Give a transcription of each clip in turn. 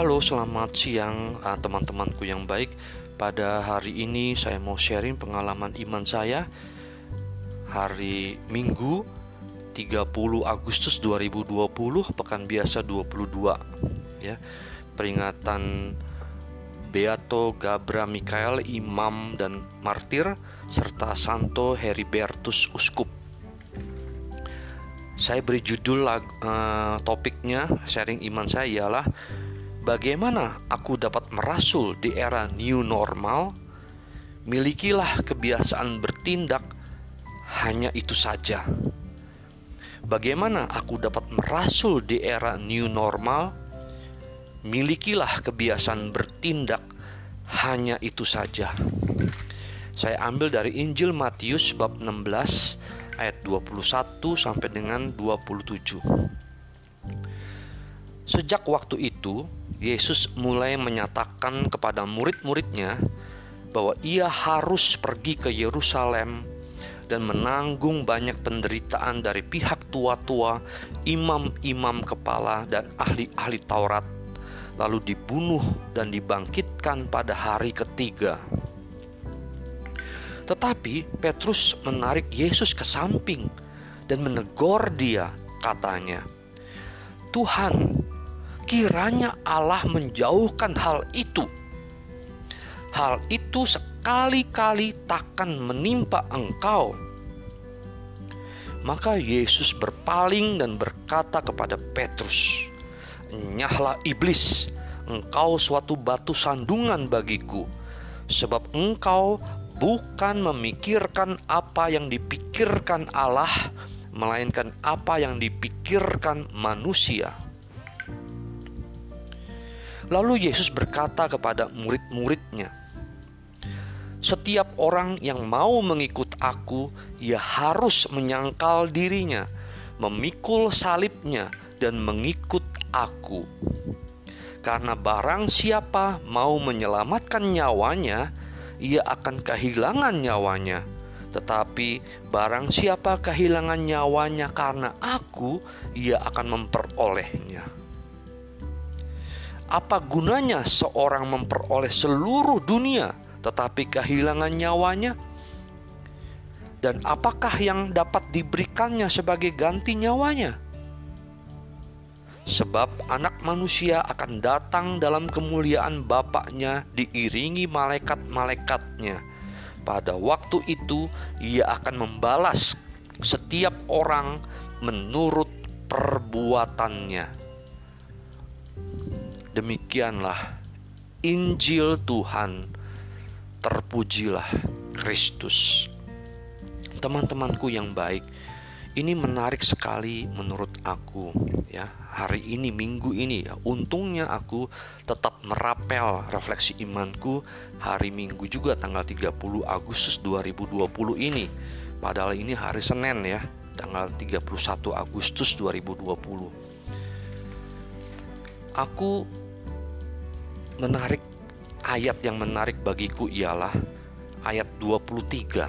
Halo, selamat siang uh, teman-temanku yang baik. Pada hari ini saya mau sharing pengalaman iman saya hari Minggu 30 Agustus 2020 pekan biasa 22 ya. Peringatan Beato Gabra Mikael imam dan martir serta Santo Heribertus uskup. Saya beri judul uh, topiknya sharing iman saya ialah bagaimana aku dapat merasul di era new normal. Milikilah kebiasaan bertindak hanya itu saja. Bagaimana aku dapat merasul di era new normal? Milikilah kebiasaan bertindak hanya itu saja. Saya ambil dari Injil Matius bab 16 ayat 21 sampai dengan 27. Sejak waktu itu, Yesus mulai menyatakan kepada murid-muridnya bahwa ia harus pergi ke Yerusalem dan menanggung banyak penderitaan dari pihak tua-tua, imam-imam kepala, dan ahli-ahli Taurat, lalu dibunuh dan dibangkitkan pada hari ketiga. Tetapi Petrus menarik Yesus ke samping dan menegur dia, katanya, "Tuhan, kiranya Allah menjauhkan hal itu. Hal itu sekali-kali takkan menimpa engkau. Maka Yesus berpaling dan berkata kepada Petrus, "Nyahlah iblis, engkau suatu batu sandungan bagiku, sebab engkau bukan memikirkan apa yang dipikirkan Allah, melainkan apa yang dipikirkan manusia." Lalu Yesus berkata kepada murid-muridnya, setiap orang yang mau mengikut aku, ia harus menyangkal dirinya, memikul salibnya, dan mengikut aku. Karena barang siapa mau menyelamatkan nyawanya, ia akan kehilangan nyawanya. Tetapi barang siapa kehilangan nyawanya karena aku, ia akan memperolehnya. Apa gunanya seorang memperoleh seluruh dunia? tetapi kehilangan nyawanya? Dan apakah yang dapat diberikannya sebagai ganti nyawanya? Sebab anak manusia akan datang dalam kemuliaan Bapaknya diiringi malaikat-malaikatnya. Pada waktu itu ia akan membalas setiap orang menurut perbuatannya. Demikianlah Injil Tuhan terpujilah Kristus. Teman-temanku yang baik, ini menarik sekali menurut aku ya. Hari ini minggu ini ya, untungnya aku tetap merapel refleksi imanku hari Minggu juga tanggal 30 Agustus 2020 ini. Padahal ini hari Senin ya, tanggal 31 Agustus 2020. Aku menarik ayat yang menarik bagiku ialah ayat 23.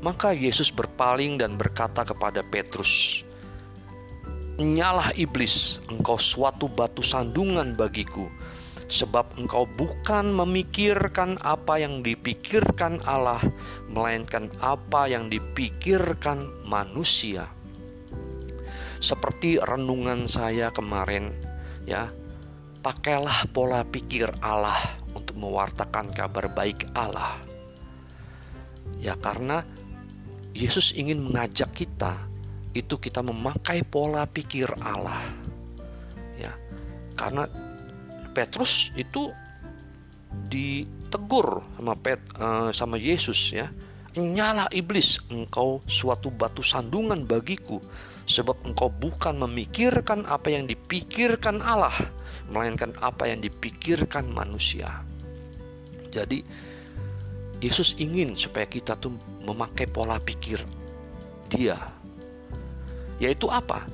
Maka Yesus berpaling dan berkata kepada Petrus, Nyalah iblis, engkau suatu batu sandungan bagiku, sebab engkau bukan memikirkan apa yang dipikirkan Allah, melainkan apa yang dipikirkan manusia. Seperti renungan saya kemarin, ya, pakailah pola pikir Allah untuk mewartakan kabar baik Allah. Ya karena Yesus ingin mengajak kita itu kita memakai pola pikir Allah. Ya. Karena Petrus itu ditegur sama Pet, uh, sama Yesus ya. Nyala iblis, engkau suatu batu sandungan bagiku sebab engkau bukan memikirkan apa yang dipikirkan Allah, melainkan apa yang dipikirkan manusia. Jadi Yesus ingin supaya kita tuh memakai pola pikir dia. Yaitu apa?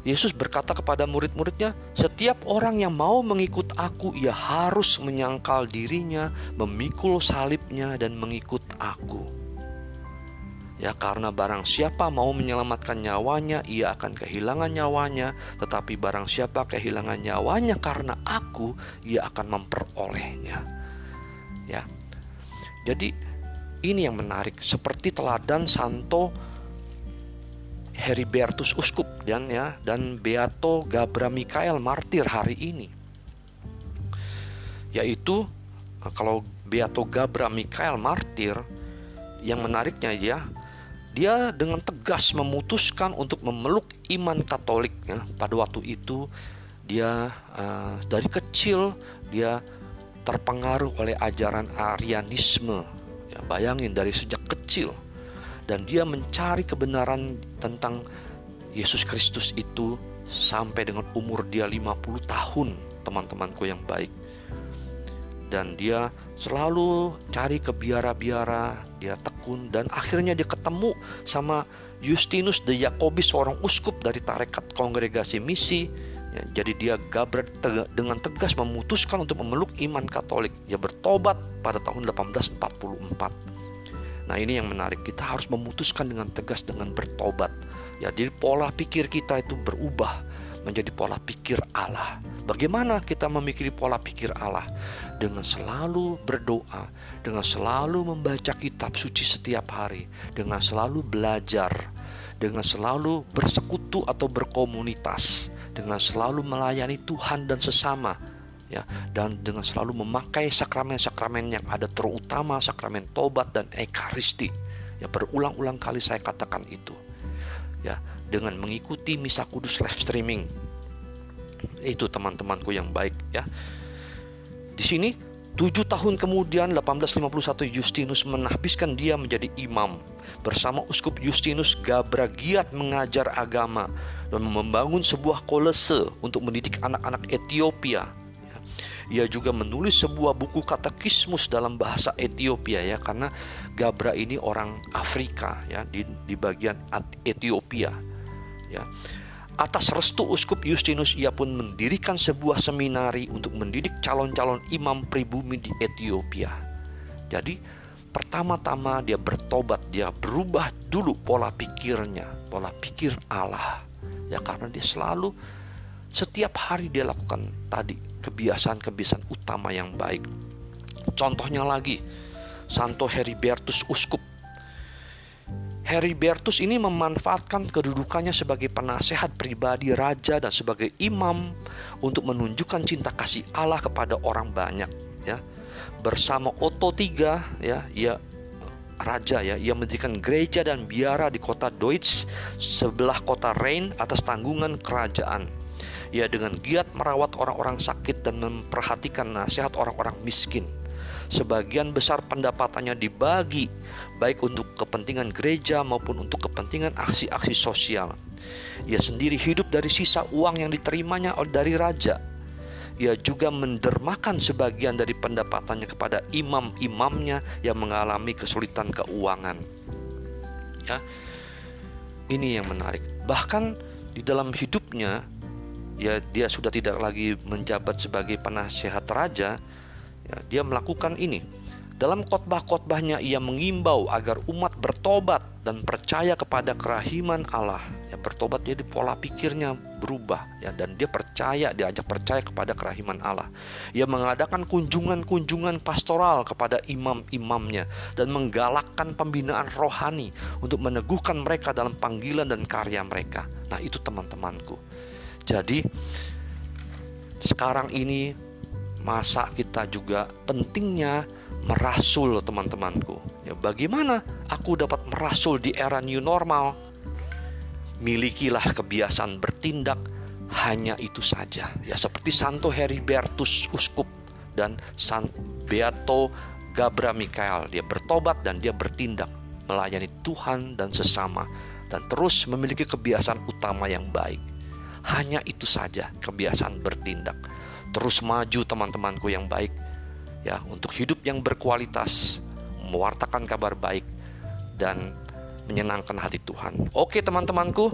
Yesus berkata kepada murid-muridnya, "Setiap orang yang mau mengikut aku, ia harus menyangkal dirinya, memikul salibnya dan mengikut aku." Ya karena barang siapa mau menyelamatkan nyawanya ia akan kehilangan nyawanya tetapi barang siapa kehilangan nyawanya karena aku ia akan memperolehnya. Ya. Jadi ini yang menarik seperti teladan Santo Heribertus Uskup dan ya dan Beato Gabra Mikael martir hari ini. Yaitu kalau Beato Gabra Mikael martir yang menariknya ya dia dengan tegas memutuskan untuk memeluk iman Katolik ya. Pada waktu itu dia uh, dari kecil dia terpengaruh oleh ajaran Arianisme. Ya, bayangin dari sejak kecil dan dia mencari kebenaran tentang Yesus Kristus itu sampai dengan umur dia 50 tahun, teman-temanku yang baik. Dan dia selalu cari ke biara-biara, dia tekun dan akhirnya dia ketemu sama Justinus de Jacobus seorang uskup dari tarekat kongregasi misi. Ya, jadi dia gabret tega, dengan tegas memutuskan untuk memeluk iman Katolik. Dia bertobat pada tahun 1844 nah ini yang menarik. Kita harus memutuskan dengan tegas dengan bertobat. Ya jadi pola pikir kita itu berubah menjadi pola pikir Allah. Bagaimana kita memikiri pola pikir Allah? Dengan selalu berdoa, dengan selalu membaca kitab suci setiap hari, dengan selalu belajar, dengan selalu bersekutu atau berkomunitas, dengan selalu melayani Tuhan dan sesama, ya, dan dengan selalu memakai sakramen-sakramen yang ada terutama sakramen tobat dan ekaristi. Ya, berulang-ulang kali saya katakan itu. Ya, dengan mengikuti misa kudus live streaming. Itu teman-temanku yang baik ya di sini, tujuh tahun kemudian 1851 Justinus menahbiskan dia menjadi imam. Bersama Uskup Justinus Gabra giat mengajar agama dan membangun sebuah kolese untuk mendidik anak-anak Ethiopia. Ia juga menulis sebuah buku katekismus dalam bahasa Ethiopia ya karena Gabra ini orang Afrika ya di, di bagian Ethiopia ya. Atas restu Uskup Justinus ia pun mendirikan sebuah seminari untuk mendidik calon-calon imam pribumi di Ethiopia. Jadi pertama-tama dia bertobat, dia berubah dulu pola pikirnya, pola pikir Allah. Ya karena dia selalu setiap hari dia lakukan tadi kebiasaan-kebiasaan utama yang baik. Contohnya lagi, Santo Heribertus Uskup Heribertus ini memanfaatkan kedudukannya sebagai penasehat pribadi raja dan sebagai imam untuk menunjukkan cinta kasih Allah kepada orang banyak ya. Bersama Otto III ya, ia raja ya, ia mendirikan gereja dan biara di kota Deutsch sebelah kota Rhein atas tanggungan kerajaan. Ia dengan giat merawat orang-orang sakit dan memperhatikan nasihat orang-orang miskin sebagian besar pendapatannya dibagi baik untuk kepentingan gereja maupun untuk kepentingan aksi-aksi sosial. Ia sendiri hidup dari sisa uang yang diterimanya dari raja. Ia juga mendermakan sebagian dari pendapatannya kepada imam-imamnya yang mengalami kesulitan keuangan. Ya. Ini yang menarik. Bahkan di dalam hidupnya ya dia sudah tidak lagi menjabat sebagai penasehat raja, ya, dia melakukan ini. Dalam khotbah-khotbahnya ia mengimbau agar umat bertobat dan percaya kepada kerahiman Allah. Ya, bertobat jadi pola pikirnya berubah ya dan dia percaya, diajak percaya kepada kerahiman Allah. Ia mengadakan kunjungan-kunjungan pastoral kepada imam-imamnya dan menggalakkan pembinaan rohani untuk meneguhkan mereka dalam panggilan dan karya mereka. Nah, itu teman-temanku. Jadi sekarang ini masa kita juga pentingnya merasul teman-temanku. Ya, bagaimana aku dapat merasul di era new normal? Milikilah kebiasaan bertindak hanya itu saja. Ya seperti Santo Heribertus uskup dan San Beato Gabra Mikael, dia bertobat dan dia bertindak melayani Tuhan dan sesama dan terus memiliki kebiasaan utama yang baik. Hanya itu saja kebiasaan bertindak terus maju teman-temanku yang baik ya untuk hidup yang berkualitas mewartakan kabar baik dan menyenangkan hati Tuhan. Oke teman-temanku,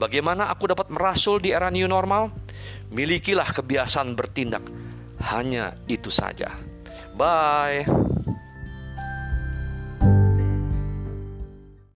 bagaimana aku dapat merasul di era new normal? Milikilah kebiasaan bertindak. Hanya itu saja. Bye.